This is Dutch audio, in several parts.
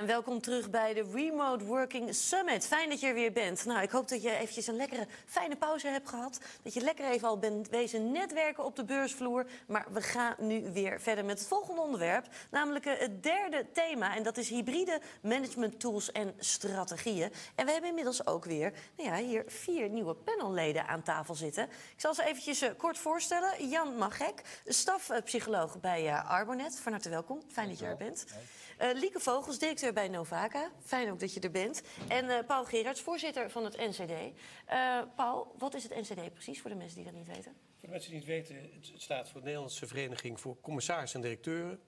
En welkom terug bij de Remote Working Summit. Fijn dat je er weer bent. Nou, ik hoop dat je eventjes een lekkere, fijne pauze hebt gehad. Dat je lekker even al bent wezen netwerken op de beursvloer. Maar we gaan nu weer verder met het volgende onderwerp. Namelijk eh, het derde thema. En dat is hybride management tools en strategieën. En we hebben inmiddels ook weer nou ja, hier vier nieuwe panelleden aan tafel zitten. Ik zal ze eventjes eh, kort voorstellen. Jan Magek, stafpsycholoog bij uh, Arbonet. Van harte welkom. Fijn dat je er bent. Uh, Lieke Vogels, directeur bij Novaka. Fijn ook dat je er bent. En uh, Paul Gerards, voorzitter van het NCD. Uh, Paul, wat is het NCD precies voor de mensen die dat niet weten? Voor de mensen die het niet weten, het staat voor de Nederlandse Vereniging voor Commissarissen en Directeuren.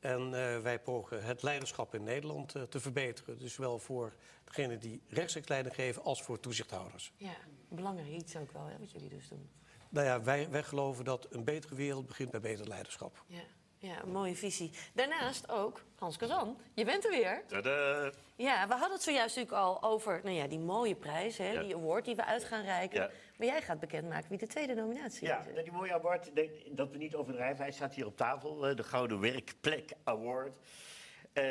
En wij pogen het leiderschap in Nederland te verbeteren. Dus zowel voor degenen die rechtstreeks leiding geven als voor toezichthouders. Ja, belangrijk iets ook wel, hè, wat jullie dus doen. Nou ja, wij, wij geloven dat een betere wereld begint bij beter leiderschap. Ja. Ja, een mooie visie. Daarnaast ook Hans Kazan. Je bent er weer. Tada. Ja, we hadden het zojuist natuurlijk al over nou ja, die mooie prijs, hè, Ja. die award die we uit gaan reiken. Ja. Maar jij gaat bekendmaken wie de tweede nominatie Ja, is. dat die mooie award, dat we niet overdrijven. Hij staat hier op tafel, eh, de Gouden Werkplek Award. Eh,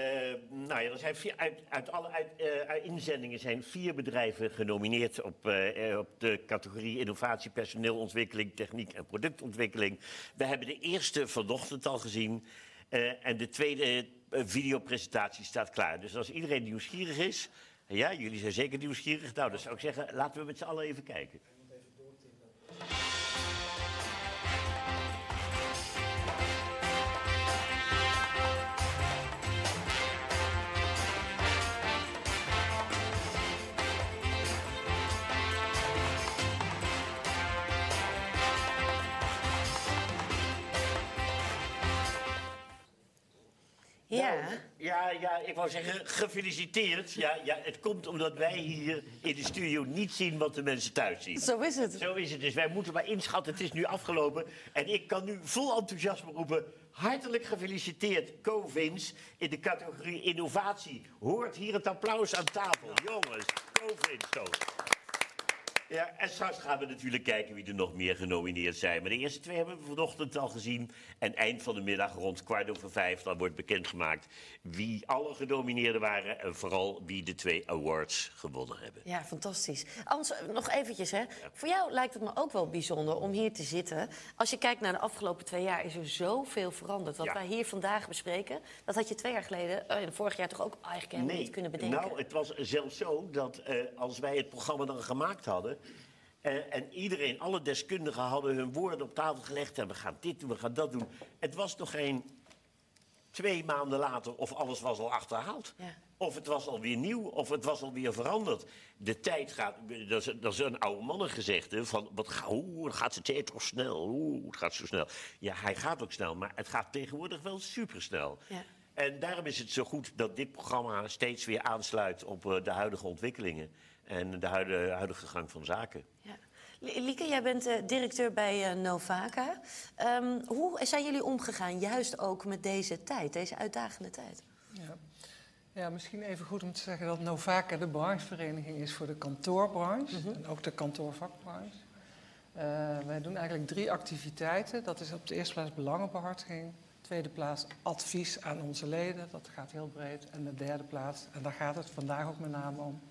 nou ja, er zijn vier, uit, alle eh, uit inzendingen zijn vier bedrijven genomineerd op, eh, op de categorie innovatie, personeelontwikkeling, techniek en productontwikkeling. We hebben de eerste vanochtend al gezien. en de tweede videopresentatie staat klaar. Dus als iedereen nieuwsgierig is, ja, jullie zijn zeker nieuwsgierig. Nou, dan zou ik zeggen, laten we met z'n allen even kijken. Ja, Nou, ja, ja, ik wou zeggen, gefeliciteerd. Ja, ja, het komt omdat wij hier in de studio niet zien wat de mensen thuis zien. zo is het. Zo is het. Dus wij moeten maar inschatten, het is nu afgelopen. En ik kan nu vol enthousiasme roepen... Hartelijk gefeliciteerd, Covins, in de categorie innovatie. Hoort hier het applaus aan tafel. Jongens, Covins toch. Ja, en straks gaan we natuurlijk kijken wie er nog meer genomineerd zijn. Maar de eerste twee hebben we vanochtend al gezien. En eind van de middag, rond kwart over vijf, dan wordt bekendgemaakt wie alle genomineerden waren. En vooral wie de twee awards gewonnen hebben. Ja, fantastisch. Hans, nog eventjes, hè. Voor jou lijkt het me ook wel bijzonder om hier te zitten. Als je kijkt naar de afgelopen twee jaar, is er zoveel veranderd. Wat Ja. wij hier vandaag bespreken, dat had je twee jaar geleden, eh, vorig jaar toch ook eigenlijk helemaal niet kunnen bedenken. Nou, het was zelfs zo dat eh, als wij het programma dan gemaakt hadden. Eh, en iedereen, alle deskundigen hadden hun woorden op tafel gelegd. En we gaan dit doen, we gaan dat doen. Het was nog geen twee maanden later of alles was al achterhaald. Ja. Of het was alweer nieuw, of het was alweer veranderd. De tijd gaat, dat is, dat is een oude mannengezegde, van wat, hoe gaat de tijd toch snel, oeh, het gaat zo snel. Ja, hij gaat ook snel, maar het gaat tegenwoordig wel supersnel. Ja. En daarom is het zo goed dat dit programma steeds weer aansluit op eh, de huidige ontwikkelingen en de huidige, huidige gang van zaken. Ja. Li- Lieke, jij bent eh, directeur bij eh, Novaka. Ehm, hoe zijn jullie omgegaan, juist ook met deze tijd, deze uitdagende tijd? Ja. ja, misschien even goed om te zeggen dat Novaka de branchevereniging is voor de kantoorbranche en ook de kantoorvakbranche. Eh, wij doen eigenlijk drie activiteiten. Dat is op de eerste plaats belangenbehartiging. Tweede plaats advies aan onze leden, dat gaat heel breed. En de derde plaats, en daar gaat het vandaag ook met name om,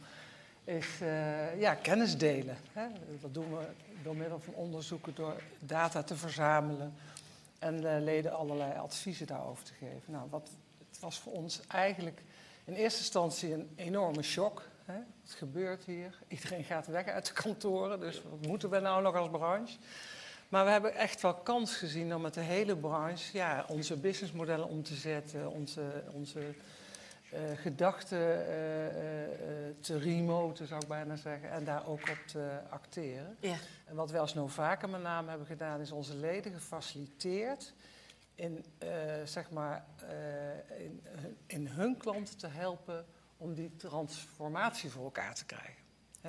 is eh, ja, kennis delen. Hè? Dat doen we door middel van onderzoeken, door data te verzamelen en de leden allerlei adviezen daarover te geven. Nou, wat, het was voor ons eigenlijk in eerste instantie een enorme shock. Hè? Het gebeurt hier, iedereen gaat weg uit de kantoren, dus wat moeten we nou nog als branche? Maar we hebben echt wel kans gezien om met de hele branche ja, onze businessmodellen om te zetten, onze, onze eh, gedachten eh, eh, eh, te remoten, zou ik bijna zeggen, en daar ook op te acteren. Ja. En wat wij als Novaka met name hebben gedaan, is onze leden gefaciliteerd in, eh, zeg maar, eh, in, hun- in hun klanten te helpen om die transformatie voor elkaar te krijgen.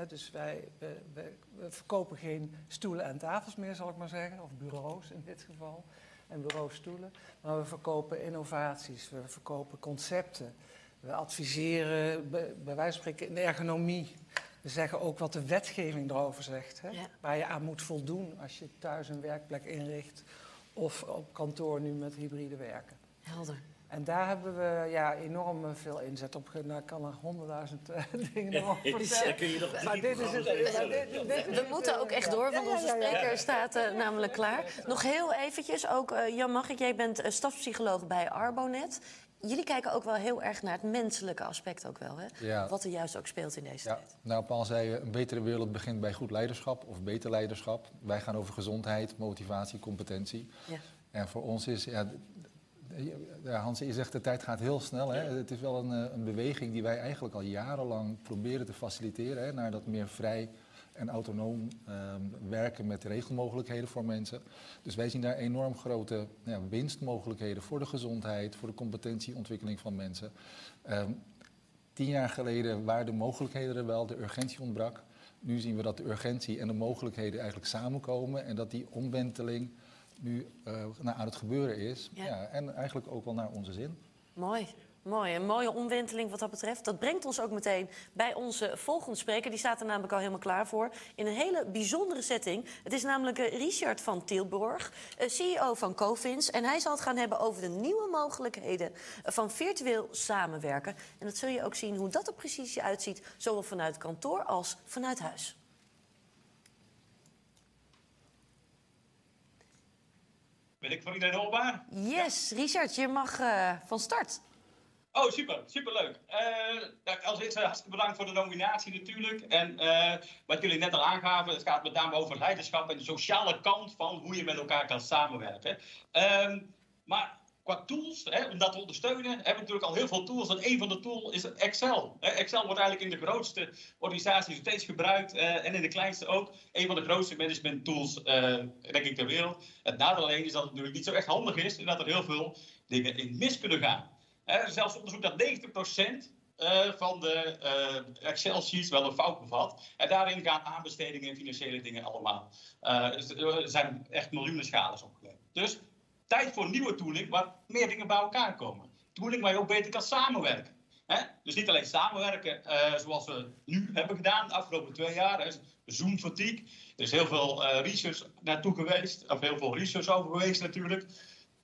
Dus wij we, we, we verkopen geen stoelen en tafels meer, zal ik maar zeggen, of bureaus in dit geval, en bureaustoelen. Maar we verkopen innovaties, we verkopen concepten, we adviseren, bij, bij wijze van spreken, in de ergonomie. We zeggen ook wat de wetgeving erover zegt, hè, Ja. waar je aan moet voldoen als je thuis een werkplek inricht of op kantoor nu met hybride werken. Helder. En daar hebben we ja, enorm veel inzet op. gedaan. Nou, ik kan er honderdduizend eh, dingen over Daar vertellen. kun je nog Maar dit is het. We moeten ook echt door, want onze spreker staat eh, namelijk klaar. Nog heel eventjes, ook eh, Jan Mag ik, jij bent eh, stafpsycholoog bij Arbonet. Jullie kijken ook wel heel erg naar het menselijke aspect ook wel, hè? Ja. Wat er juist ook speelt in deze Ja, tijd. nou, Paul zei, een betere wereld begint bij goed leiderschap of beter leiderschap. Wij gaan over gezondheid, motivatie, competentie. Ja. En voor ons is, ja, Hans, je zegt de tijd gaat heel snel. Hè? Het is wel een, eh, een beweging die wij eigenlijk al jarenlang proberen te faciliteren. Hè? Naar dat meer vrij en autonoom ehm, werken met regelmogelijkheden voor mensen. Dus wij zien daar enorm grote ja, winstmogelijkheden voor de gezondheid, voor de competentieontwikkeling van mensen. Ehm, Tien jaar geleden waren de mogelijkheden er wel, de urgentie ontbrak. Nu zien we dat de urgentie en de mogelijkheden eigenlijk samenkomen en dat die omwenteling nu nou, aan het gebeuren is. Ja. Ja. en eigenlijk ook wel naar onze zin. Mooi. Mooi, een mooie omwenteling wat dat betreft. Dat brengt ons ook meteen bij onze volgende spreker. Die staat er namelijk al helemaal klaar voor. In een hele bijzondere setting. Het is namelijk eh, Richard van Tilburg, eh, CEO van Covins. En hij zal het gaan hebben over de nieuwe mogelijkheden van virtueel samenwerken. En dat zul je ook zien hoe dat er precies uitziet. Zowel vanuit kantoor als vanuit huis. Ben ik voor iedereen hoorbaar? Yes, Richard, je mag eh, van start. Oh, super, superleuk. Nou, als eerste hartstikke bedankt voor de nominatie natuurlijk. En eh, wat jullie net al aangaven, het gaat met name over leiderschap en de sociale kant van hoe je met elkaar kan samenwerken. Ehm, maar qua tools, hè, om dat te ondersteunen, hebben we natuurlijk al heel veel tools. En een van de tools is Excel. Excel wordt eigenlijk in de grootste organisaties steeds gebruikt eh, en in de kleinste ook. Een van de grootste management tools, denk ik, ter wereld. Het nadeel alleen is dat het natuurlijk niet zo echt handig is en dat er heel veel dingen in mis kunnen gaan. Er is zelfs onderzoek dat 90% eh, van de eh, Excel-sheets wel een fout bevat. En daarin gaan aanbestedingen en financiële dingen allemaal. eh, dus er zijn echt miljoenen schades opgeleverd. Dus tijd voor nieuwe tooling waar meer dingen bij elkaar komen. Tooling waar je ook beter kan samenwerken. Dus niet alleen samenwerken zoals we nu hebben gedaan de afgelopen twee jaar. Zoom fatigue. Er is heel veel eh, research naartoe geweest. Of heel veel research over geweest natuurlijk.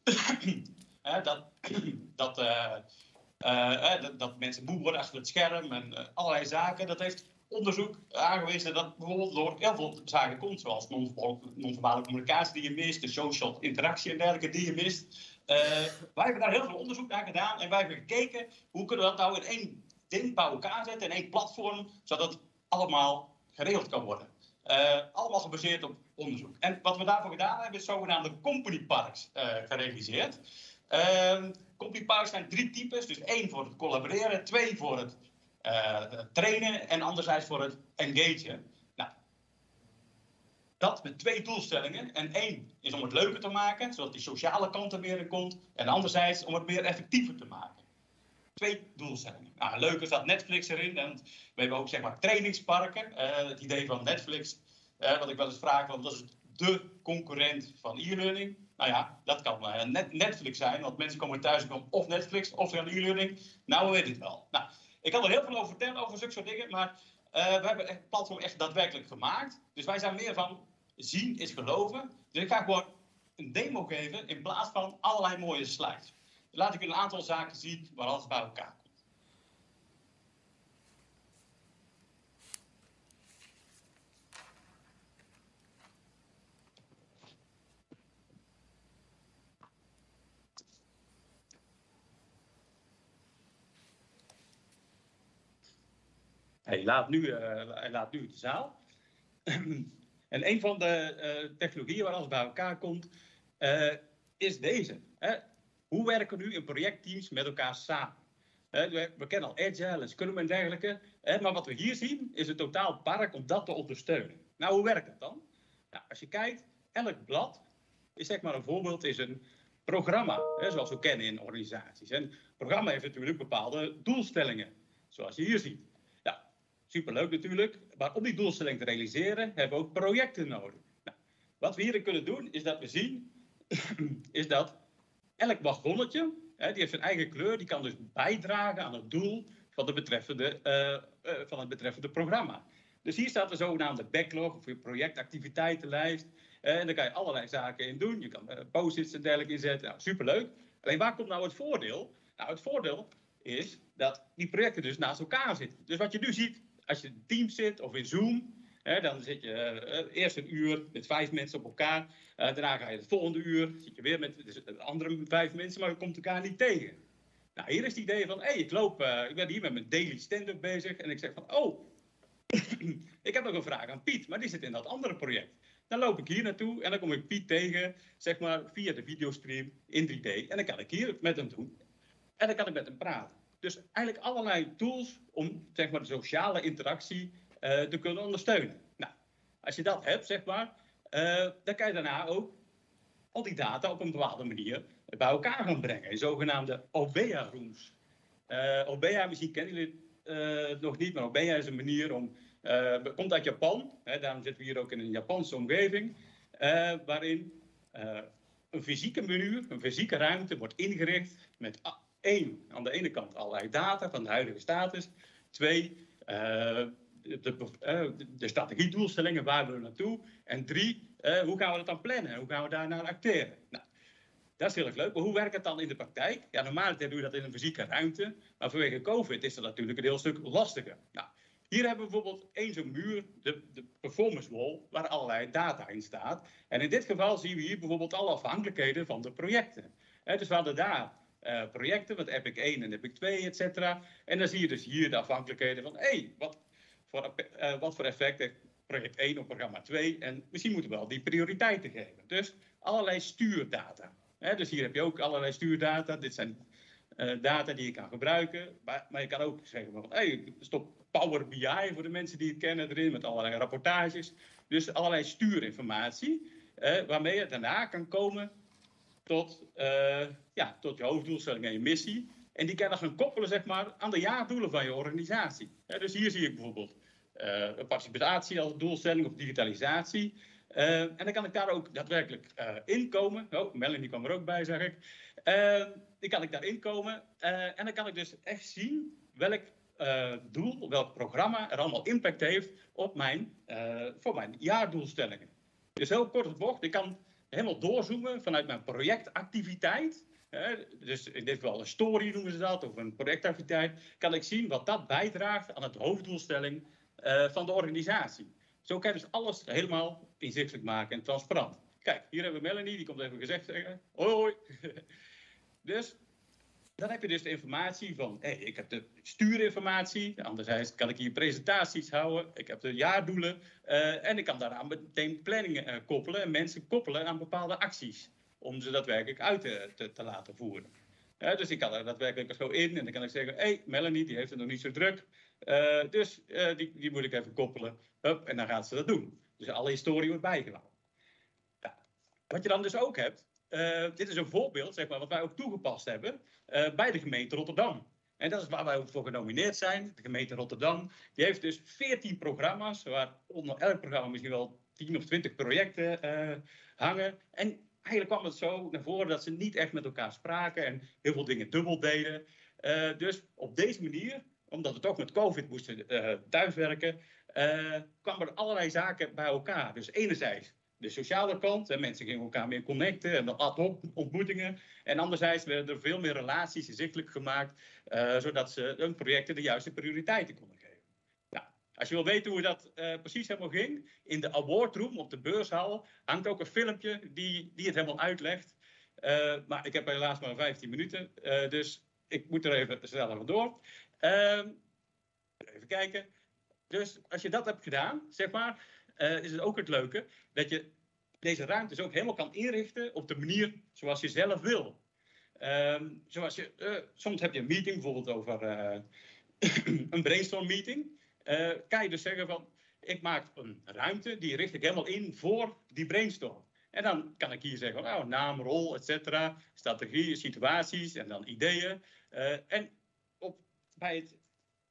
Hè, dat, dat, eh, eh, dat, dat mensen moe worden achter het scherm en eh, allerlei zaken. Dat heeft onderzoek aangewezen dat bijvoorbeeld door heel veel zaken komt, zoals non- non-verbale communicatie die je mist, de social interactie en dergelijke die je mist. Wij hebben daar heel veel onderzoek naar gedaan en wij hebben gekeken hoe kunnen we dat nou in één ding bij elkaar zetten, in één platform, zodat het allemaal geregeld kan worden. Allemaal gebaseerd op onderzoek. En wat we daarvoor gedaan hebben, is zogenaamde company parks gerealiseerd. Ehm company parks zijn drie types. Dus één voor het collaboreren, twee voor het eh, trainen en anderzijds voor het engagen. Nou, dat met twee doelstellingen. En één is om het leuker te maken, zodat die sociale kant er weer in komt. En anderzijds om het meer effectiever te maken. Twee doelstellingen. Nou, leuk is dat Netflix erin. En we hebben ook zeg maar trainingsparken. Eh, het idee van Netflix, eh, wat ik wel eens vraag, want dat is de concurrent van e-learning. Nou ja, dat kan eh, net Netflix zijn, want mensen komen thuis en komen of Netflix of gaan e-learning. Nou, we weten het wel. Nou, ik kan er heel veel over vertellen, over zulke soort dingen, maar eh, we hebben het platform echt daadwerkelijk gemaakt. Dus wij zijn meer van zien is geloven. Dus ik ga gewoon een demo geven in plaats van allerlei mooie slides. Dan laat ik een aantal zaken zien waar alles bij elkaar Hij laat nu, eh, hij laat nu de zaal. en een van de eh, technologieën waar alles bij elkaar komt, eh, is deze. Hoe werken nu in projectteams met elkaar samen? We, kennen al Agile en Scrum en dergelijke. Maar wat we hier zien, is een totaal park om dat te ondersteunen. Nou, hoe werkt dat dan? Nou, als je kijkt, elk blad is zeg maar een voorbeeld, is een programma, zoals we kennen in organisaties. En een programma heeft natuurlijk bepaalde doelstellingen, zoals je hier ziet. Superleuk natuurlijk, maar om die doelstelling te realiseren hebben we ook projecten nodig. Nou, wat we hierin kunnen doen, is dat we zien, is dat elk wagonnetje, hè, die heeft zijn eigen kleur, die kan dus bijdragen aan het doel van, de betreffende, eh, eh, van het betreffende programma. Dus hier staat de zogenaamde backlog of je projectactiviteitenlijst. Eh, en daar kan je allerlei zaken in doen. Je kan post-its en dergelijke inzetten. Nou, superleuk. Alleen waar komt nou het voordeel? Nou, het voordeel is dat die projecten dus naast elkaar zitten. Dus wat je nu ziet, als je in Teams zit of in Zoom, hè, dan zit je eh, eerst een uur met vijf mensen op elkaar. Eh, daarna ga je het volgende uur, zit je weer met dus, eh, andere vijf mensen, maar je komt elkaar niet tegen. Nou, hier is het idee van, hé, ik loop, ik ben hier met mijn daily stand-up bezig en ik zeg van, oh, ik heb nog een vraag aan Piet, maar die zit in dat andere project. Dan loop ik hier naartoe en dan kom ik Piet tegen, zeg maar, via de videostream in 3D. En dan kan ik hier met hem doen. En dan kan ik met hem praten. Dus eigenlijk allerlei tools om, zeg maar, de sociale interactie eh, te kunnen ondersteunen. Nou, als je dat hebt, zeg maar, eh, dan kan je daarna ook al die data op een bepaalde manier bij elkaar gaan brengen. In zogenaamde OBEA-rooms. Uh, OBEA, misschien kennen jullie het nog niet, maar OBEA is een manier om. Komt uit Japan, hè, daarom zitten we hier ook in een Japanse omgeving, waarin een fysieke menu, een fysieke ruimte wordt ingericht met één, aan de ene kant allerlei data van de huidige status, twee, de, de strategiedoelstellingen, waar we naartoe, en drie, hoe gaan we dat dan plannen, hoe gaan we daarnaar acteren. Nou, dat is heel erg leuk. Maar hoe werkt het dan in de praktijk? Ja, normaal doe je dat in een fysieke ruimte. Maar vanwege COVID is dat natuurlijk een heel stuk lastiger. Nou, hier hebben we bijvoorbeeld één zo'n muur, de, de performance wall, waar allerlei data in staat. En in dit geval zien we hier bijvoorbeeld alle afhankelijkheden van de projecten. Dus we hadden daar uh, projecten, wat Epic 1 en Epic 2, et cetera. En dan zie je dus hier de afhankelijkheden van, hé, hey, wat, voor, uh, wat voor effect heeft project 1 op programma 2? En misschien moeten we wel die prioriteiten geven. Dus allerlei stuurdata. He, dus hier heb je ook allerlei stuurdata. Dit zijn uh, data die je kan gebruiken. Maar, maar je kan ook zeggen van, hey, stop Power BI voor de mensen die het kennen erin, met allerlei rapportages. Dus allerlei stuurinformatie, waarmee je daarna kan komen tot, uh, ja, tot je hoofddoelstelling en je missie. En die kan dan gaan koppelen zeg maar, aan de jaardoelen van je organisatie. Dus hier zie ik bijvoorbeeld participatie als doelstelling of digitalisatie. Uh, en dan kan ik daar ook daadwerkelijk uh, inkomen. Oh, Melanie kwam er ook bij, zeg ik. Dan kan ik daar inkomen. en dan kan ik dus echt zien welk doel, welk programma er allemaal impact heeft op mijn, voor mijn jaardoelstellingen. Dus heel kort het bocht, ik kan helemaal doorzoomen vanuit mijn projectactiviteit. dus in dit geval een story noemen ze dat, of een projectactiviteit. Kan ik zien wat dat bijdraagt aan het hoofddoelstelling van de organisatie. Zo kan je dus alles helemaal inzichtelijk maken en transparant. Kijk, hier hebben we Melanie, die komt even gezegd zeggen. Hoi, hoi. dus dan heb je dus de informatie van, hey, ik heb de stuurinformatie. Anderzijds kan ik hier presentaties houden. Ik heb de jaardoelen. Uh, en ik kan daaraan meteen planningen uh, koppelen en mensen koppelen aan bepaalde acties. Om ze daadwerkelijk uit te, te, te laten voeren. Dus ik kan er daadwerkelijk zo in en dan kan ik zeggen, hé, hey, Melanie, die heeft het nog niet zo druk. dus die, die moet ik even koppelen. Hup, en dan gaat ze dat doen. Dus alle historie wordt bijgehouden. Wat je dan dus ook hebt, uh, dit is een voorbeeld, zeg maar, wat wij ook toegepast hebben uh, bij de gemeente Rotterdam. En dat is waar wij ook voor genomineerd zijn. De gemeente Rotterdam. Die heeft dus 14 programma's, waar onder elk programma misschien wel 10 of 20 projecten uh, hangen. En eigenlijk kwam het zo naar voren dat ze niet echt met elkaar spraken en heel veel dingen dubbel deden. dus op deze manier, omdat we toch met COVID moesten thuiswerken, kwamen er allerlei zaken bij elkaar. Dus enerzijds de sociale kant, hè, mensen gingen elkaar meer connecten en de ad hoc ontmoetingen. En anderzijds werden er veel meer relaties inzichtelijk gemaakt, uh, zodat ze hun projecten de juiste prioriteiten konden geven. Nou, als je wil weten hoe dat uh, precies helemaal ging, in de awardroom op de beurshal hangt ook een filmpje die, die het helemaal uitlegt. maar ik heb helaas maar 15 minuten, dus ik moet er even sneller door. Ehm, even kijken. Dus als je dat hebt gedaan, zeg maar, uh, is het ook het leuke dat je deze ruimtes ook helemaal kan inrichten op de manier zoals je zelf wil. Um, zoals je, uh, soms heb je een meeting, bijvoorbeeld over uh, een brainstorm meeting. kan je dus zeggen van, ik maak een ruimte, die richt ik helemaal in voor die brainstorm. En dan kan ik hier zeggen, nou, naam, rol, et cetera, strategie, situaties en dan ideeën. en op, bij het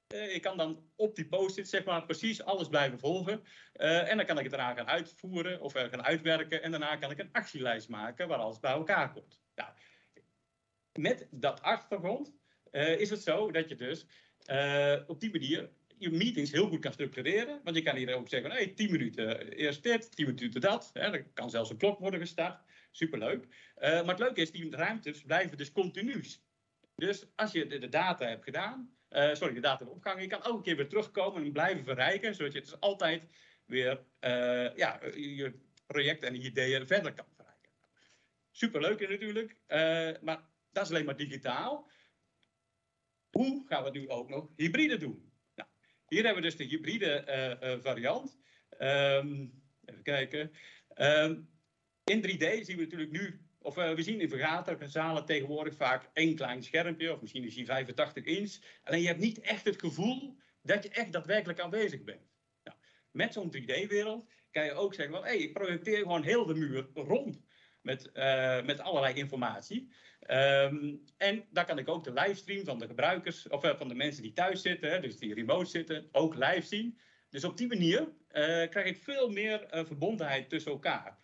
ik kan dan op die post-it zeg maar precies alles blijven volgen. Uh, en dan kan ik het daarna gaan uitvoeren of gaan uitwerken. En daarna kan ik een actielijst maken waar alles bij elkaar komt. Nou, met dat achtergrond is het zo dat je dus op die manier je meetings heel goed kan structureren. Want je kan hier ook zeggen, hey, 10 minuten eerst dit, 10 minuten dat. Dan kan zelfs een klok worden gestart. superleuk. Eh, maar het leuke is, die ruimtes blijven dus continuus. Dus als je de data hebt gedaan, eh, sorry, de data opgehangen, je kan elke keer weer terugkomen en blijven verrijken, zodat je dus altijd weer eh, ja, je project en ideeën verder kan verrijken. Superleuk natuurlijk, eh, maar dat is alleen maar digitaal. Hoe gaan we nu ook nog hybride doen? Nou, hier hebben we dus de hybride eh, eh, variant. Ehm, even kijken. Ehm, in 3D zien we natuurlijk nu, of eh, we zien in vergaderzalen tegenwoordig vaak één klein schermpje, of misschien is die 85 inch. Alleen je hebt niet echt het gevoel dat je echt daadwerkelijk aanwezig bent. Met zo'n 3D-wereld kan je ook zeggen van, hé, ik projecteer gewoon heel de muur rond met, eh, met allerlei informatie. Ehm, en daar kan ik ook de livestream van de gebruikers, of eh, van de mensen die thuis zitten, dus die remote zitten, ook live zien. Dus op die manier krijg ik veel meer verbondenheid tussen elkaar.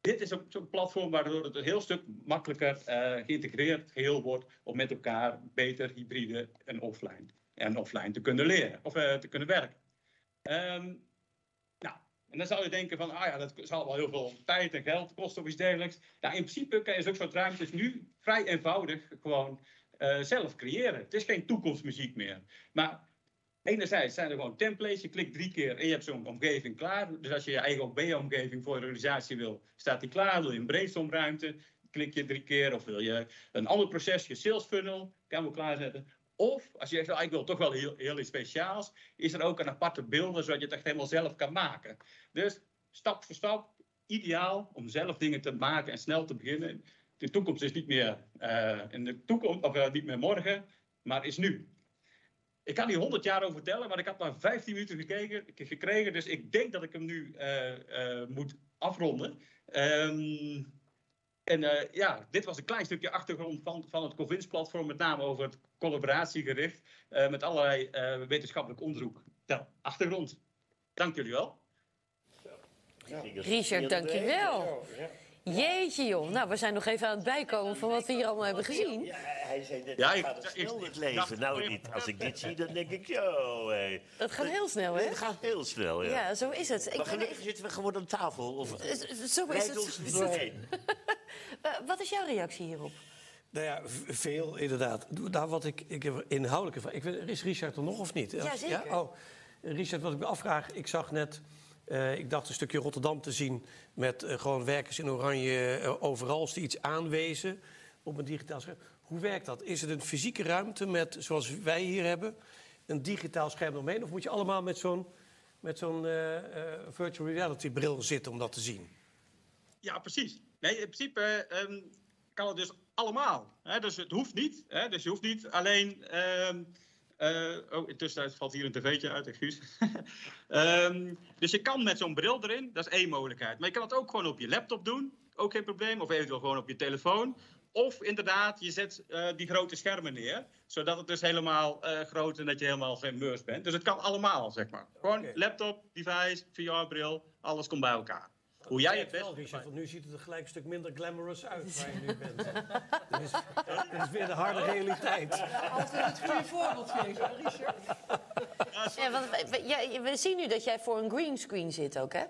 Dit is zo'n platform waardoor het een heel stuk makkelijker eh, geïntegreerd geheel wordt om met elkaar beter hybride en offline en offline te kunnen leren of eh, te kunnen werken. Ehm, nou, en dan zou je denken van, ah ja, dat zal wel heel veel tijd en geld kosten of iets dergelijks. Nou, in principe kan je zo'n soort ruimtes nu vrij eenvoudig gewoon eh, zelf creëren. Het is geen toekomstmuziek meer. Maar enerzijds zijn er gewoon templates. Je klikt drie keer en je hebt zo'n omgeving klaar. Dus als je je eigen OB-omgeving voor je organisatie wil, staat die klaar. Wil je een brainstormruimte, klik je drie keer. Of wil je een ander proces, je sales funnel, kan we klaarzetten. Of als je zegt, nou, ik wil toch wel heel, heel iets speciaals, is er ook een aparte beelden, zodat je het echt helemaal zelf kan maken. Dus stap voor stap, ideaal om zelf dingen te maken en snel te beginnen. De toekomst is niet meer, eh, in de toekomst, of eh, niet meer morgen, maar is nu. Ik kan hier 100 jaar over vertellen, maar ik had maar 15 minuten gekeken, gekregen. Dus ik denk dat ik hem nu eh, eh, moet afronden. Ehm, en eh, ja, dit was een klein stukje achtergrond van, van het Covins-platform, met name over het collaboratiegericht eh, met allerlei eh, wetenschappelijk onderzoek. ter achtergrond. Dank jullie wel. Richard, dankjewel. Jeetje joh, nou we zijn nog even aan het bijkomen van wat we hier allemaal hebben gezien. Ja, hij zei net, Ja, ja, ik- gaat het snel leven. Nou, niet. Als ik dit zie, dan denk ik, yo, hé. Het gaat heel snel hè? Het gaat heel snel, ja. Ja, zo is het. Ik maar gelukkig even- zitten we gewoon aan tafel. Of Eh, Zo is ons het. er doorheen. Eh, Wat is jouw reactie hierop? Nou ja, veel inderdaad. Daar wat ik, ik heb een inhoudelijke vraag. Ik weet, is Richard er nog of niet? Ja, zeker. Oh, Richard, wat ik me afvraag, ik zag net, eh, ik dacht een stukje Rotterdam te zien met eh, gewoon werkers in oranje eh, overal die iets aanwezen op een digitaal scherm. Hoe werkt dat? Is het een fysieke ruimte met, zoals wij hier hebben, een digitaal scherm omheen? Of moet je allemaal met zo'n met zo'n virtual reality bril zitten om dat te zien? Ja, precies. Nee, in principe ehm, kan het dus allemaal. Hè? Dus het hoeft niet. Hè? Dus je hoeft niet alleen. ehm, eh, oh, intussen valt hier een tv'tje uit, excuus. Ehm, dus je kan met zo'n bril erin, dat is één mogelijkheid. Maar je kan het ook gewoon op je laptop doen, ook geen probleem. Of eventueel gewoon op je telefoon. Of inderdaad, je zet eh, die grote schermen neer, zodat het dus helemaal eh, groot en dat je helemaal geimmersed bent. Dus het kan allemaal, zeg maar. Gewoon laptop, device, VR-bril, alles komt bij elkaar. Hoe jij het wel, best... Richard, want nu ziet het er gelijk een stuk minder glamorous uit waar je nu bent. dit, is, is weer de harde realiteit. Altijd het goede voorbeeld geven, hè, Richard. Ja, want we, we- ja, we zien nu dat jij voor een greenscreen zit ook, hè?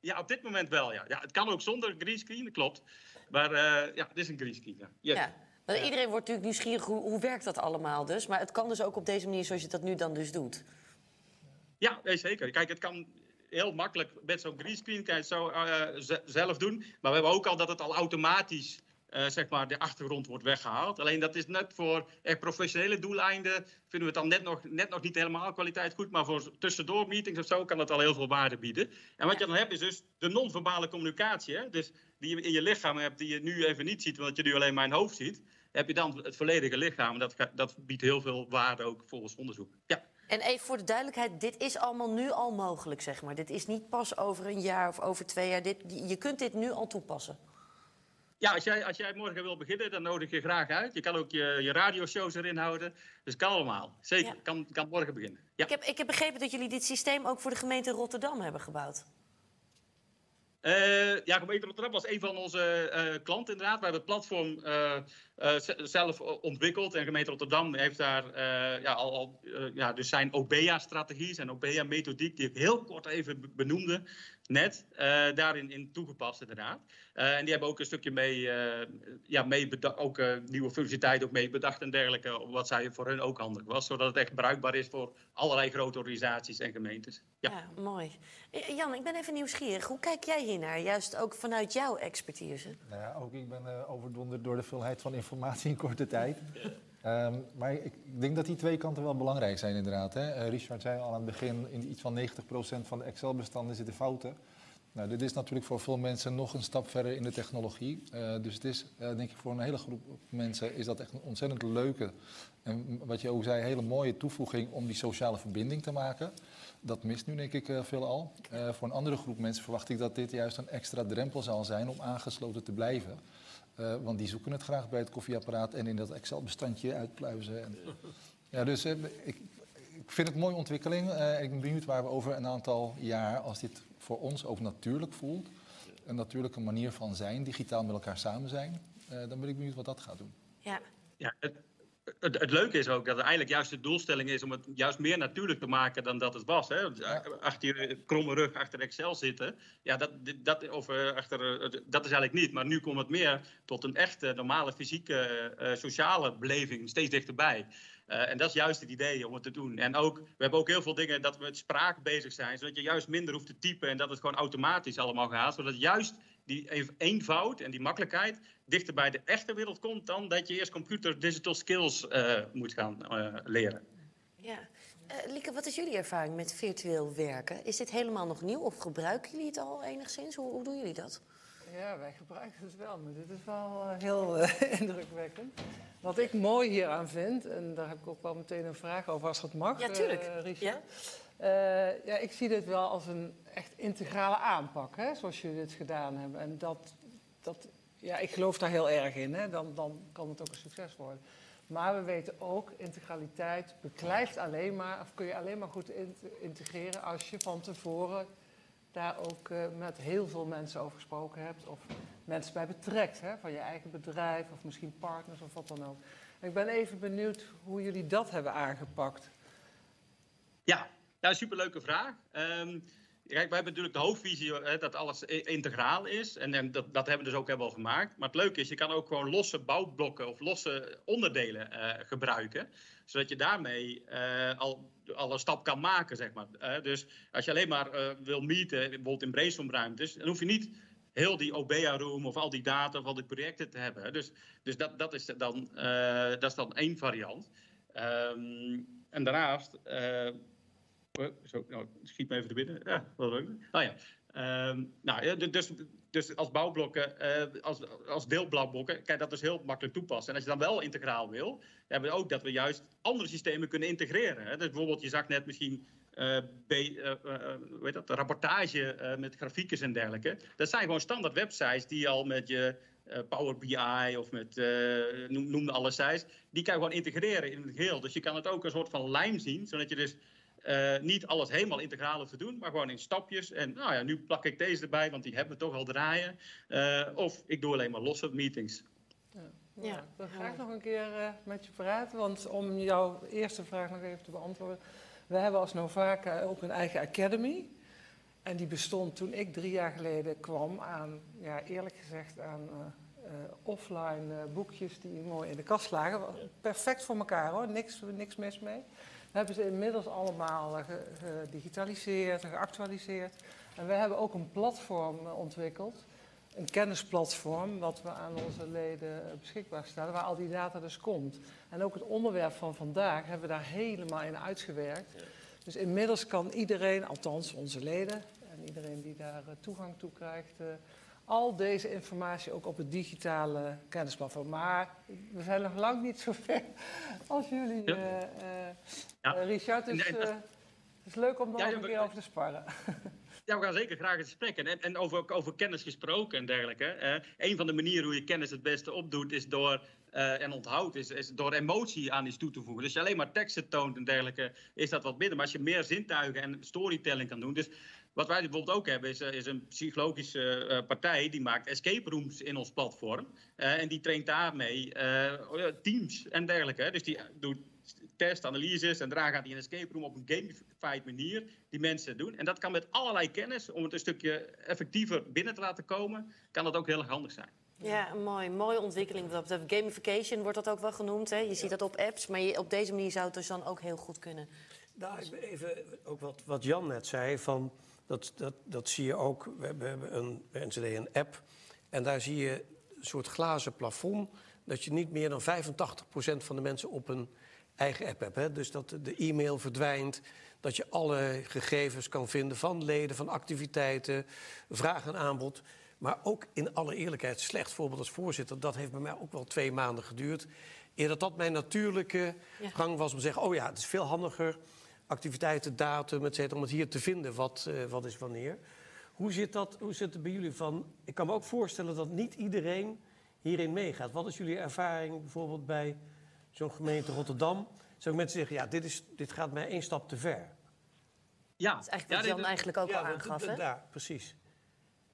Ja, op dit moment wel, ja. ja het kan ook zonder greenscreen, dat klopt. Maar eh, ja, het is een greenscreen, ja. Yes. Ja. Want iedereen wordt natuurlijk nieuwsgierig, hoe, hoe werkt dat allemaal dus? Maar het kan dus ook op deze manier zoals je dat nu dan dus doet. Ja, nee, zeker. Kijk, het kan heel makkelijk met zo'n greenscreen kan je het zo eh, zelf doen. Maar we hebben ook al dat het al automatisch eh, zeg maar, de achtergrond wordt weggehaald. Alleen dat is net voor echt professionele doeleinden vinden we het dan net nog, net nog niet helemaal kwaliteit goed. Maar voor tussendoor meetings of zo kan het al heel veel waarde bieden. En wat je dan hebt is dus de non-verbale communicatie. Hè? Dus die je in je lichaam hebt, die je nu even niet ziet, want je nu alleen mijn hoofd ziet. Heb je dan het volledige lichaam. En dat, dat biedt heel veel waarde ook volgens onderzoek. Ja. En even voor de duidelijkheid, dit is allemaal nu al mogelijk, zeg maar. Dit is niet pas over een jaar of over twee jaar. Dit, je kunt dit nu al toepassen. Ja, als jij, als jij morgen wil beginnen, dan nodig je graag uit. Je kan ook je, je radioshows erin houden. Dus kan allemaal. Zeker, Ja. kan, kan morgen beginnen. Ja. Ik, heb, ik heb begrepen dat jullie dit systeem ook voor de gemeente Rotterdam hebben gebouwd. Eh, ja, gemeente Rotterdam was een van onze eh, klanten inderdaad. We hebben het platform eh, zelf ontwikkeld. En gemeente Rotterdam heeft daar ja, al, al ja, dus zijn OBEA-strategie, zijn OBEA-methodiek, die ik heel kort even be- benoemde, net, eh, daarin in toegepast inderdaad. Eh, en die hebben ook een stukje mee, eh, ja, mee beda- ook eh, nieuwe functionaliteit ook mee bedacht en dergelijke, wat zij voor hun ook handig was, zodat het echt bruikbaar is voor allerlei grote organisaties en gemeentes. Ja. Ja, mooi. Jan, ik ben even nieuwsgierig. Hoe kijk jij hiernaar? Juist ook vanuit jouw expertise. Nou ja, ook ik ben eh, overdonderd door de veelheid van informatie in korte tijd. Ehm, maar ik, denk dat die twee kanten wel belangrijk zijn inderdaad. Hè. Eh, Richard zei al aan het begin, in iets van 90% van de Excel-bestanden zitten fouten. Nou, dit is natuurlijk voor veel mensen nog een stap verder in de technologie. Eh, dus het is, eh, denk ik, voor een hele groep mensen is dat echt een ontzettend leuke en wat je ook zei, hele mooie toevoeging om die sociale verbinding te maken. Dat mist nu denk ik eh, veelal. Voor een andere groep mensen verwacht ik dat dit juist een extra drempel zal zijn om aangesloten te blijven. Eh, want die zoeken het graag bij het koffieapparaat en in dat Excel-bestandje uitpluizen. En, ja, dus eh, ik, ik vind het een mooie ontwikkeling. Eh, ik ben benieuwd waar we over een aantal jaar, als dit voor ons ook natuurlijk voelt, een natuurlijke manier van zijn, digitaal met elkaar samen zijn, eh, dan ben ik benieuwd wat dat gaat doen. Ja, Ja, het, het, het leuke is ook dat het eigenlijk juist de doelstelling is om het juist meer natuurlijk te maken dan dat het was. Hè? Achter je kromme rug, achter Excel zitten, ja, dat, dat, of, eh, achter, eh, dat is eigenlijk niet. Maar nu komt het meer tot een echte, normale, fysieke, eh, sociale beleving steeds dichterbij. Eh, en dat is juist het idee om het te doen. En ook, we hebben ook heel veel dingen dat we met spraak bezig zijn, zodat je juist minder hoeft te typen en dat het gewoon automatisch allemaal gaat. Zodat juist die eenvoud en die makkelijkheid dichter bij de echte wereld komt dan dat je eerst computer digital skills eh, moet gaan eh, leren. ja. Eh, Lieke, wat is jullie ervaring met virtueel werken? Is dit helemaal nog nieuw of gebruiken jullie het al enigszins? Hoe, hoe doen jullie dat? Ja, wij gebruiken het wel, maar dit is wel heel indrukwekkend. Wat ik mooi hieraan vind, en daar heb ik ook wel meteen een vraag over als dat mag, Ja, tuurlijk. Richard. Ja? Ja, ik zie dit wel als een echt integrale aanpak, hè, zoals jullie dit gedaan hebben. En dat, dat, ja, ik geloof daar heel erg in, hè. Dan, dan kan het ook een succes worden. Maar we weten ook, integraliteit beklijft alleen maar, of kun je alleen maar goed in- integreren als je van tevoren daar ook eh, met heel veel mensen over gesproken hebt. Of mensen bij betrekt, hè, van je eigen bedrijf of misschien partners of wat dan ook. Ik ben even benieuwd hoe jullie dat hebben aangepakt. Ja, ja superleuke vraag. Ehm, kijk, wij hebben natuurlijk de hoofdvisie hè, dat alles integraal is. En, en dat, dat hebben we dus ook helemaal gemaakt. Maar het leuke is, je kan ook gewoon losse bouwblokken of losse onderdelen eh, gebruiken. Zodat je daarmee eh, al, een stap kan maken, zeg maar. Eh, dus als je alleen maar wil meeten, bijvoorbeeld in brainstormruimtes, dan hoef je niet heel die OBEA-room of al die data of al die projecten te hebben. Dus, dus dat, dat, is dan, dat is dan één variant. Ehm, en daarnaast... eh, Zo, nou, schiet me even te binnen. Ja, wel leuk. Oh ja. Ehm, nou, dus, dus als bouwblokken, eh, als, als deelbouwblokken, kijk, dat is heel makkelijk toepassen. En als je dan wel integraal wil, hebben we ook dat we juist andere systemen kunnen integreren. Hè. Dus bijvoorbeeld, je zag net misschien eh, B, eh, eh, hoe heet dat, rapportage eh, met grafiekjes en dergelijke. Dat zijn gewoon standaard websites die al met je eh, Power BI of met, eh noem, noem alle sites, die kan je gewoon integreren in het geheel. Dus je kan het ook een soort van lijm zien, zodat je dus eh, niet alles helemaal integraal hoeft te doen, maar gewoon in stapjes. En nou ja, nu plak ik deze erbij, want die hebben we toch al draaien. Eh, of ik doe alleen maar losse meetings. Ja, Ja, ik wil heel graag nog een keer eh, met je praten, want om jouw eerste vraag nog even te beantwoorden. We hebben als Novaka ook een eigen academy. En die bestond toen ik drie jaar geleden kwam aan, ja, eerlijk gezegd, aan eh, eh, offline boekjes die mooi in de kast lagen. Perfect voor elkaar hoor, niks, niks mis mee. We hebben ze inmiddels allemaal eh, ge- gedigitaliseerd en geactualiseerd. En we hebben ook een platform eh, ontwikkeld een kennisplatform wat we aan onze leden eh, beschikbaar stellen, waar al die data dus komt. En ook het onderwerp van vandaag hebben we daar helemaal in uitgewerkt. Dus inmiddels kan iedereen, althans onze leden en iedereen die daar toegang toe krijgt, al deze informatie ook op het digitale kennisplatform. Maar we zijn nog lang niet zo ver als jullie, Ja. eh, eh, Ja. Richard. Dus Nee, dat- eh, het is leuk om daar Ja, nog een keer over te sparren. Ja, we gaan zeker graag in gesprek. En, en over, over kennis gesproken en dergelijke. een van de manieren hoe je kennis het beste opdoet is door, eh, en onthoudt, is, is door emotie aan iets toe te voegen. Dus als je alleen maar teksten toont en dergelijke, is dat wat minder. Maar als je meer zintuigen en storytelling kan doen. Dus Wat wij bijvoorbeeld ook hebben, is, eh, is een psychologische eh, partij die maakt escape rooms in ons platform. Eh, en die traint daarmee eh, teams en dergelijke. hè. Dus die doet test, analyses en daarna gaat hij in een escape room op een gamified manier die mensen doen. En dat kan met allerlei kennis, om het een stukje effectiever binnen te laten komen, kan dat ook heel erg handig zijn. Ja, mooi. Mooie ontwikkeling. dat. Gamification wordt dat ook wel genoemd. Hè? Je ziet dat op apps, maar je, op deze manier zou het dus dan ook heel goed kunnen. Nou, even ook wat, wat Jan net zei, van, dat, dat, dat zie je ook. We hebben, we hebben een, bij NCD een app en daar zie je een soort glazen plafond... dat je niet meer dan 85% van de mensen op een eigen app hebt. Hè? Dus dat de e-mail verdwijnt, dat je alle gegevens kan vinden... van leden, van activiteiten, vraag en aanbod... Maar ook in alle eerlijkheid, slecht voorbeeld als voorzitter... dat heeft bij mij ook wel twee maanden geduurd. Eer dat dat mijn natuurlijke Ja. gang was om te zeggen... oh ja, het is veel handiger, activiteiten, datum, et cetera... om het hier te vinden, wat, eh, wat is wanneer. Hoe zit, dat, hoe zit het bij jullie van... Ik kan me ook voorstellen dat niet iedereen hierin meegaat. Wat is jullie ervaring bijvoorbeeld bij zo'n gemeente Rotterdam? Zou ik mensen zeggen, ja, dit, is, dit gaat mij één stap te ver. Ja, Dat is eigenlijk wat ja, Jan dit- eigenlijk ook al aangaf. Hè? Daar, precies.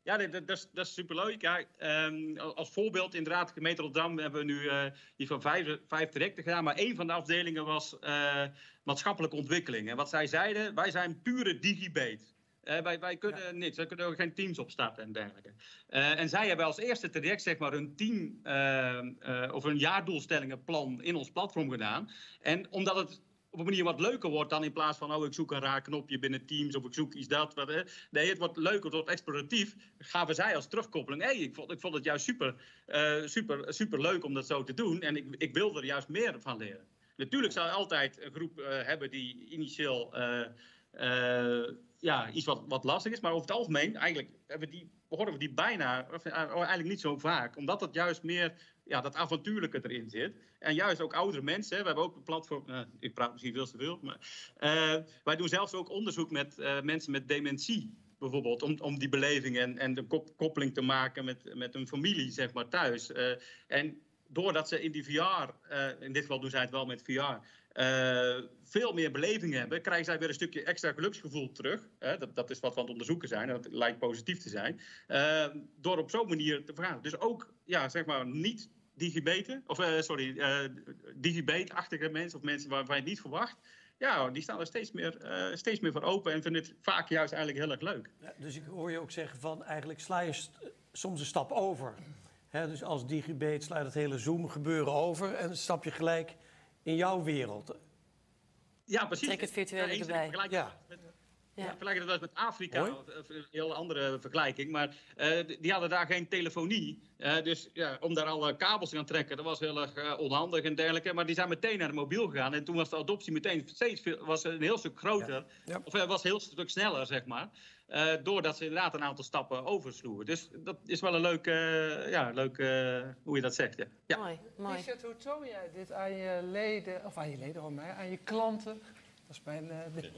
Ja, nee, dat, dat, is, dat is superleuk. Ja, ehm, als voorbeeld, inderdaad, gemeente Rotterdam hebben we nu eh hier van vijf, vijf trajecten gedaan. Maar één van de afdelingen was eh, maatschappelijke ontwikkeling. En wat zij zeiden, wij zijn pure digibate. Eh, wij, wij kunnen niks, wij kunnen ook geen teams opstarten en dergelijke. En zij hebben als eerste traject zeg maar hun team ehm, eh, of hun jaardoelstellingenplan in ons platform gedaan. En omdat het op een manier wat leuker wordt dan in plaats van, oh, ik zoek een raar knopje binnen Teams of ik zoek iets dat. Wat. Nee, het wordt leuker, het wordt exploratief. Gaven zij als terugkoppeling, hé, ik, vond, ik vond het juist super, eh, super, super leuk om dat zo te doen en ik, ik wil er juist meer van leren. Natuurlijk zou je altijd een groep eh, hebben die initieel eh, ja, iets wat, wat lastig is, maar over het algemeen eigenlijk hebben die, horen we die bijna, of, eigenlijk niet zo vaak, omdat het juist meer ja, dat avontuurlijke erin zit. En juist ook oudere mensen. We hebben ook een platform. eh, ik praat misschien veel te veel. Maar, eh, wij doen zelfs ook onderzoek met eh, mensen met dementie. Bijvoorbeeld, om, om die beleving en, en de kop- koppeling te maken met, met hun familie, zeg maar, thuis. En doordat ze in die VR, in dit geval doen zij het wel met VR, veel meer beleving hebben, krijgen zij weer een stukje extra geluksgevoel terug. Dat, dat is wat we aan het onderzoeken zijn, dat lijkt positief te zijn. Door op zo'n manier te vergaan. Dus ook, ja, zeg maar, niet digibeten, of eh, sorry, eh digibate-achtige mensen, of mensen waarvan je het niet verwacht. Ja, die staan er steeds meer, eh, steeds meer voor open en vinden het vaak juist eigenlijk heel erg leuk. Ja, dus ik hoor je ook zeggen van eigenlijk sla je st- soms een stap over. Hè, dus als digibate sla je het hele Zoom gebeuren over en stap je gelijk in jouw wereld. Ja, precies. Trek het virtuele erbij. Ja. Ja. Vergelijk wel eens met Afrika, een heel andere vergelijking. Maar eh, die hadden daar geen telefonie. Eh, dus ja, om daar alle kabels te gaan trekken, dat was heel erg eh, onhandig en dergelijke. Maar die zijn meteen naar de mobiel gegaan. En toen was de adoptie meteen steeds veel, was een heel stuk groter. Ja. Of was een heel stuk sneller, zeg maar. Eh, doordat ze inderdaad een aantal stappen oversloegen. Dus dat is wel een leuk, eh, ja, leuk eh, hoe je dat zegt. Ja. Ja. Mooi, mooi. Richard, hoe toon jij dit aan je leden, of aan je leden, hoor mij, aan je klanten? Dat is mijn. eh, ding.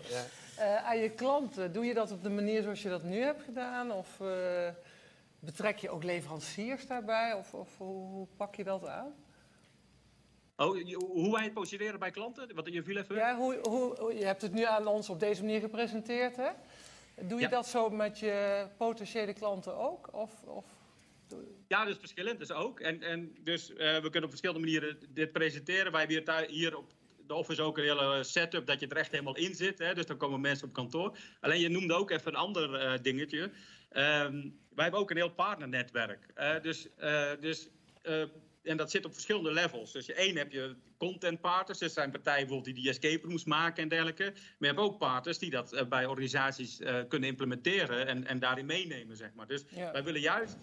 Eh, aan je klanten, doe je dat op de manier zoals je dat nu hebt gedaan? Of eh, betrek je ook leveranciers daarbij? Of, of hoe, hoe pak je dat aan? Oh, je- hoe wij het positioneren bij klanten? Wat je viel even. Ja, hoe, hoe, je hebt het nu aan ons op deze manier gepresenteerd, hè? Doe je Ja. dat zo met je potentiële klanten ook? Of, of Ja, dus verschillend dus ook. En, en dus eh, we kunnen op verschillende manieren dit presenteren. Wij hebben hier op de office ook een hele setup dat je er echt helemaal in zit. Hè? Dus dan komen mensen op kantoor. Alleen je noemde ook even een ander eh, dingetje. Ehm, wij hebben ook een heel partnernetwerk. Eh, dus eh, dus en dat zit op verschillende levels. Dus je één heb je content partners. Dat zijn partijen bijvoorbeeld die die escape rooms maken en dergelijke. Maar je hebt ook partners die dat bij organisaties kunnen implementeren en, en daarin meenemen, zeg maar. Dus Ja. wij willen juist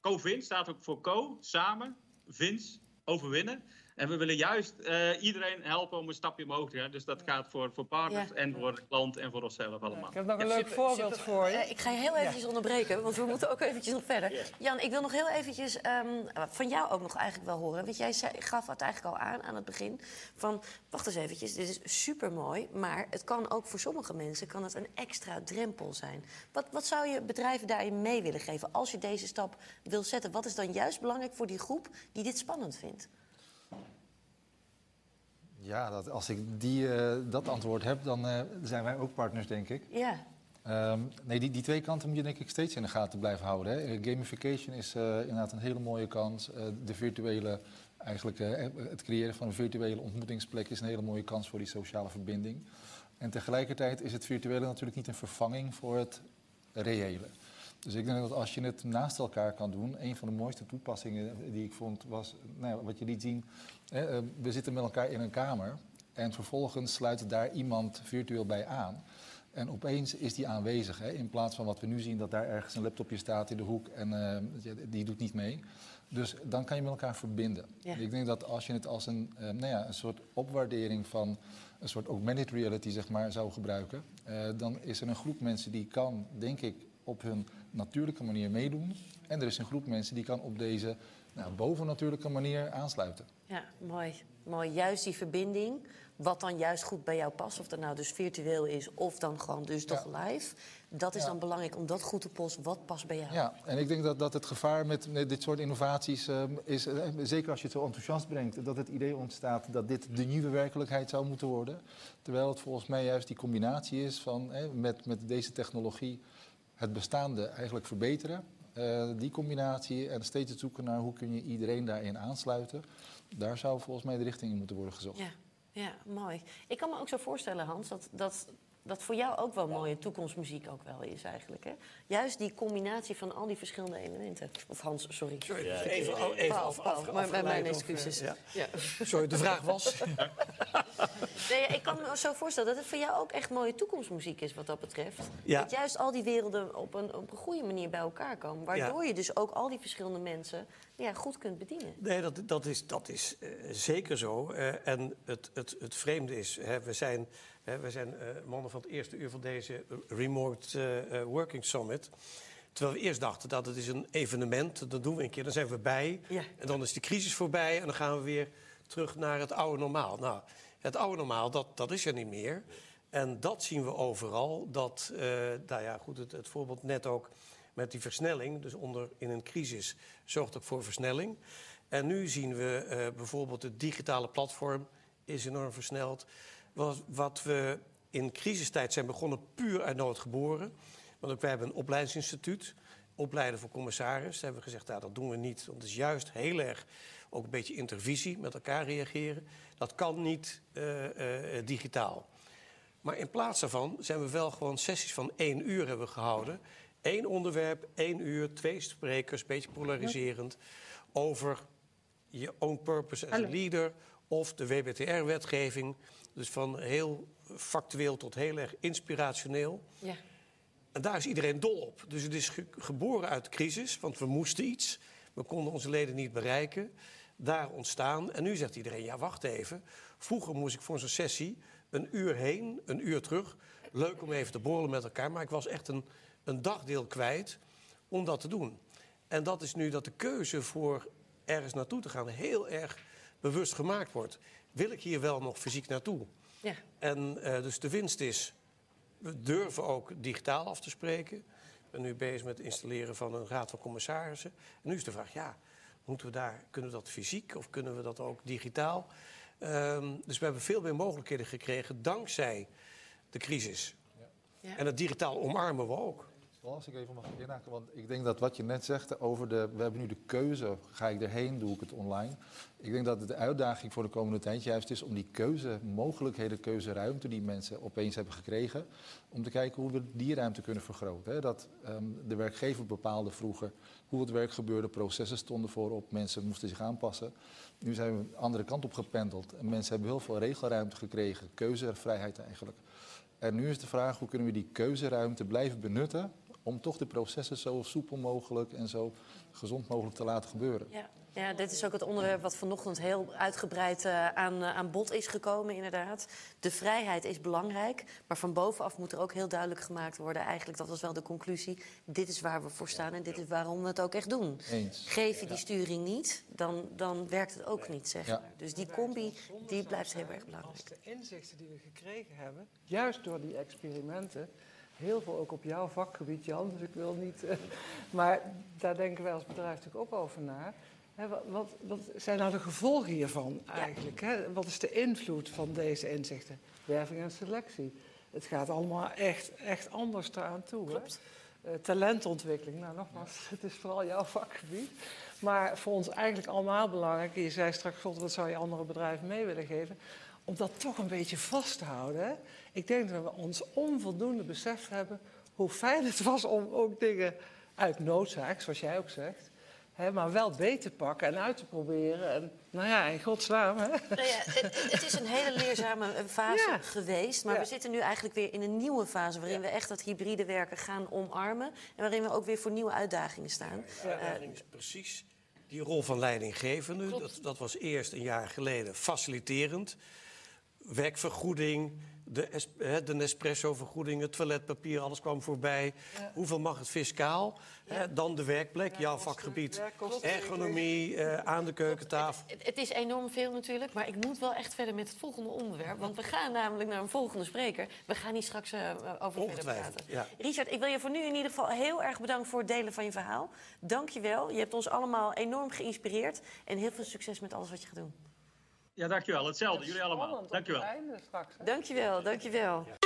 Co-Vin staat ook voor co, samen, Vins, overwinnen. En we willen juist eh, iedereen helpen om een stapje omhoog te gaan. Dus dat gaat voor, voor partners Ja. en voor de klant en voor onszelf allemaal. ik heb nog een Ja, leuk super, voorbeeld super. voor je. Eh, ik ga je heel eventjes onderbreken, want we moeten ook eventjes nog verder. Jan, ik wil nog heel eventjes ehm, van jou ook nog eigenlijk wel horen. Want jij zei, gaf het eigenlijk al aan aan het begin. Van, wacht eens eventjes, dit is super mooi. Maar het kan ook voor sommige mensen kan het een extra drempel zijn. Wat, wat zou je bedrijven daarin mee willen geven als je deze stap wil zetten? Wat is dan juist belangrijk voor die groep die dit spannend vindt? Ja, dat, als ik die, eh, dat antwoord heb, dan eh, zijn wij ook partners, denk ik. Ja, Ehm, nee, die, die twee kanten moet je denk ik steeds in de gaten blijven houden. Hè. Gamification is eh, inderdaad een hele mooie kans. Eh, de virtuele, eigenlijk eh, het creëren van een virtuele ontmoetingsplek is een hele mooie kans voor die sociale verbinding. En tegelijkertijd is het virtuele natuurlijk niet een vervanging voor het reële. Dus ik denk dat als je het naast elkaar kan doen, een van de mooiste toepassingen die ik vond was, nou ja, wat je liet zien, hè, eh, we zitten met elkaar in een kamer en vervolgens sluit daar iemand virtueel bij aan. En opeens is die aanwezig, hè, in plaats van wat we nu zien, dat daar ergens een laptopje staat in de hoek en eh, die doet niet mee. Dus dan kan je met elkaar verbinden. Ja. Ik denk dat als je het als een, eh, nou ja, een soort opwaardering van een soort augmented reality zeg maar, zou gebruiken, dan is er een groep mensen die kan, denk ik, op hun natuurlijke manier meedoen. En er is een groep mensen die kan op deze nou, bovennatuurlijke manier aansluiten. Ja, mooi. mooi. Juist die verbinding, wat dan juist goed bij jou past, of dat nou dus virtueel is of dan gewoon dus toch live. Dat is Ja. dan belangrijk om dat goed te posten. Wat past bij jou? Ja, en ik denk dat, dat het gevaar met, met dit soort innovaties eh, is, eh, zeker als je het zo enthousiast brengt, dat het idee ontstaat dat dit de nieuwe werkelijkheid zou moeten worden. Terwijl het volgens mij juist die combinatie is van met, met deze technologie het bestaande eigenlijk verbeteren. Eh, die combinatie en steeds het zoeken naar hoe kun je iedereen daarin aansluiten. Daar zou volgens mij de richting in moeten worden gezocht. Ja, ja, mooi. Ik kan me ook zo voorstellen, Hans, dat, dat, dat voor jou ook wel mooie toekomstmuziek ook wel is eigenlijk. Hè? Juist die combinatie van al die verschillende elementen. Of Hans, sorry. Sorry, even, even Paul, af, Paul, af, maar- mijn of, excuses. ja. Ja. Sorry, de vraag was. Nee, ik kan me zo voorstellen dat het voor jou ook echt mooie toekomstmuziek is wat dat betreft. Ja. Dat juist al die werelden op een, op een goede manier bij elkaar komen. Waardoor je dus ook al die verschillende mensen ja, goed kunt bedienen. Nee, dat, dat is, dat is eh, zeker zo. Eh, en het, het, het vreemde is, hè, we zijn, we zijn eh, mannen van het eerste uur van deze Remote eh, eh, Working Summit. Terwijl we eerst dachten dat het is een evenement, dat doen we een keer, dan zijn we bij. Ja. En dan is de crisis voorbij en dan gaan we weer terug naar het oude normaal. Nou, het oude normaal, dat, dat is er niet meer. En dat zien we overal. Dat, nou ja, goed, het, het voorbeeld net ook met die versnelling. Dus onder, in een crisis zorgt ook voor versnelling. En nu zien we eh, bijvoorbeeld het digitale platform is enorm versneld. Wat, wat we in crisistijd zijn begonnen puur uit nood geboren. Want ook wij hebben een opleidingsinstituut, opleiden voor commissaris. Daar hebben we gezegd, nou, dat doen we niet. Want het is juist heel erg ook een beetje intervisie, met elkaar reageren. Dat kan niet eh, eh, digitaal. Maar in plaats daarvan zijn we wel gewoon sessies van één uur hebben gehouden. Eén onderwerp, één uur, twee sprekers, een beetje polariserend. Over je own purpose as a leader of de WBTR-wetgeving. Dus van heel factueel tot heel erg inspirationeel. Ja. En daar is iedereen dol op. Dus het is ge- geboren uit de crisis, want we moesten iets. We konden onze leden niet bereiken. Daar ontstaan. En nu zegt iedereen, ja, wacht even. Vroeger moest ik voor zo'n sessie een uur heen, een uur terug. Leuk om even te borrelen met elkaar. Maar ik was echt een, een dagdeel kwijt om dat te doen. En dat is nu dat de keuze voor ergens naartoe te gaan heel erg bewust gemaakt wordt. Wil ik hier wel nog fysiek naartoe? Ja. En eh, dus de winst is, we durven ook digitaal af te spreken. Ik ben nu bezig met het installeren van een raad van commissarissen. En nu is de vraag, ja, moeten we daar, kunnen we dat fysiek of kunnen we dat ook digitaal? Ehm, dus we hebben veel meer mogelijkheden gekregen dankzij de crisis. Ja. En het digitaal omarmen we ook. Als ik even mag inhaken, want ik denk dat wat je net zegt over de... We hebben nu de keuze, ga ik erheen, doe ik het online? Ik denk dat de uitdaging voor de komende tijd juist is om die keuzemogelijkheden, keuzeruimte die mensen opeens hebben gekregen... om te kijken hoe we die ruimte kunnen vergroten. Dat ehm, de werkgever bepaalde vroeger hoe het werk gebeurde, processen stonden voorop, mensen moesten zich aanpassen. Nu zijn we een andere kant op gependeld en mensen hebben heel veel regelruimte gekregen, keuzevrijheid eigenlijk. En nu is de vraag, hoe kunnen we die keuzeruimte blijven benutten om toch de processen zo soepel mogelijk en zo gezond mogelijk te laten gebeuren. Ja. ja, dit is ook het onderwerp wat vanochtend heel uitgebreid eh, aan, eh, aan bod is gekomen, inderdaad. De vrijheid is belangrijk, maar van bovenaf moet er ook heel duidelijk gemaakt worden... eigenlijk, dat was wel de conclusie, dit is waar we voor staan en dit is waarom we het ook echt doen. Eens. Geef je die sturing niet, dan, dan werkt het ook niet, zeg Ja. maar. Dus die combi, die blijft heel erg Als belangrijk. de inzichten die we gekregen hebben, juist door die experimenten, heel veel ook op jouw vakgebied, Jan, dus ik wil niet. eh, maar daar denken wij als bedrijf natuurlijk ook over na. Wat, wat, zijn nou de gevolgen hiervan eigenlijk? Wat is de invloed van deze inzichten? Werving en selectie. Het gaat allemaal echt, echt anders eraan toe. Klopt. Eh, talentontwikkeling, nou nogmaals, het is vooral jouw vakgebied. Maar voor ons eigenlijk allemaal belangrijk. Je zei straks, God, wat zou je andere bedrijven mee willen geven? Om dat toch een beetje vast te houden. Ik denk dat we ons onvoldoende beseft hebben hoe fijn het was om ook dingen uit noodzaak, zoals jij ook zegt, hè, maar wel beter te pakken en uit te proberen. En nou ja, in godsnaam. Hè? Nou ja, het, het is een hele leerzame fase Ja. geweest. Maar Ja. we zitten nu eigenlijk weer in een nieuwe fase... waarin we echt dat hybride werken gaan omarmen. En waarin we ook weer voor nieuwe uitdagingen staan. De uitdaging is precies die rol van leidinggevende. Dat, dat was eerst een jaar geleden faciliterend. Werkvergoeding, de, de Nespresso-vergoeding, het toiletpapier, alles kwam voorbij. Hoeveel mag het fiscaal? Hè, dan de werkplek, jouw vakgebied. Ergonomie, eh, aan de keukentafel. Het, het is enorm veel natuurlijk, maar ik moet wel echt verder met het volgende onderwerp. Want we gaan namelijk naar een volgende spreker. We gaan hier straks eh, over verder praten. ja. Richard, ik wil je voor nu in ieder geval heel erg bedanken voor het delen van je verhaal. Dank je wel. Je hebt ons allemaal enorm geïnspireerd. En heel veel succes met alles wat je gaat doen. Ja, dankjewel. Hetzelfde. Jullie allemaal. Dankjewel. het einde straks. hè? Dank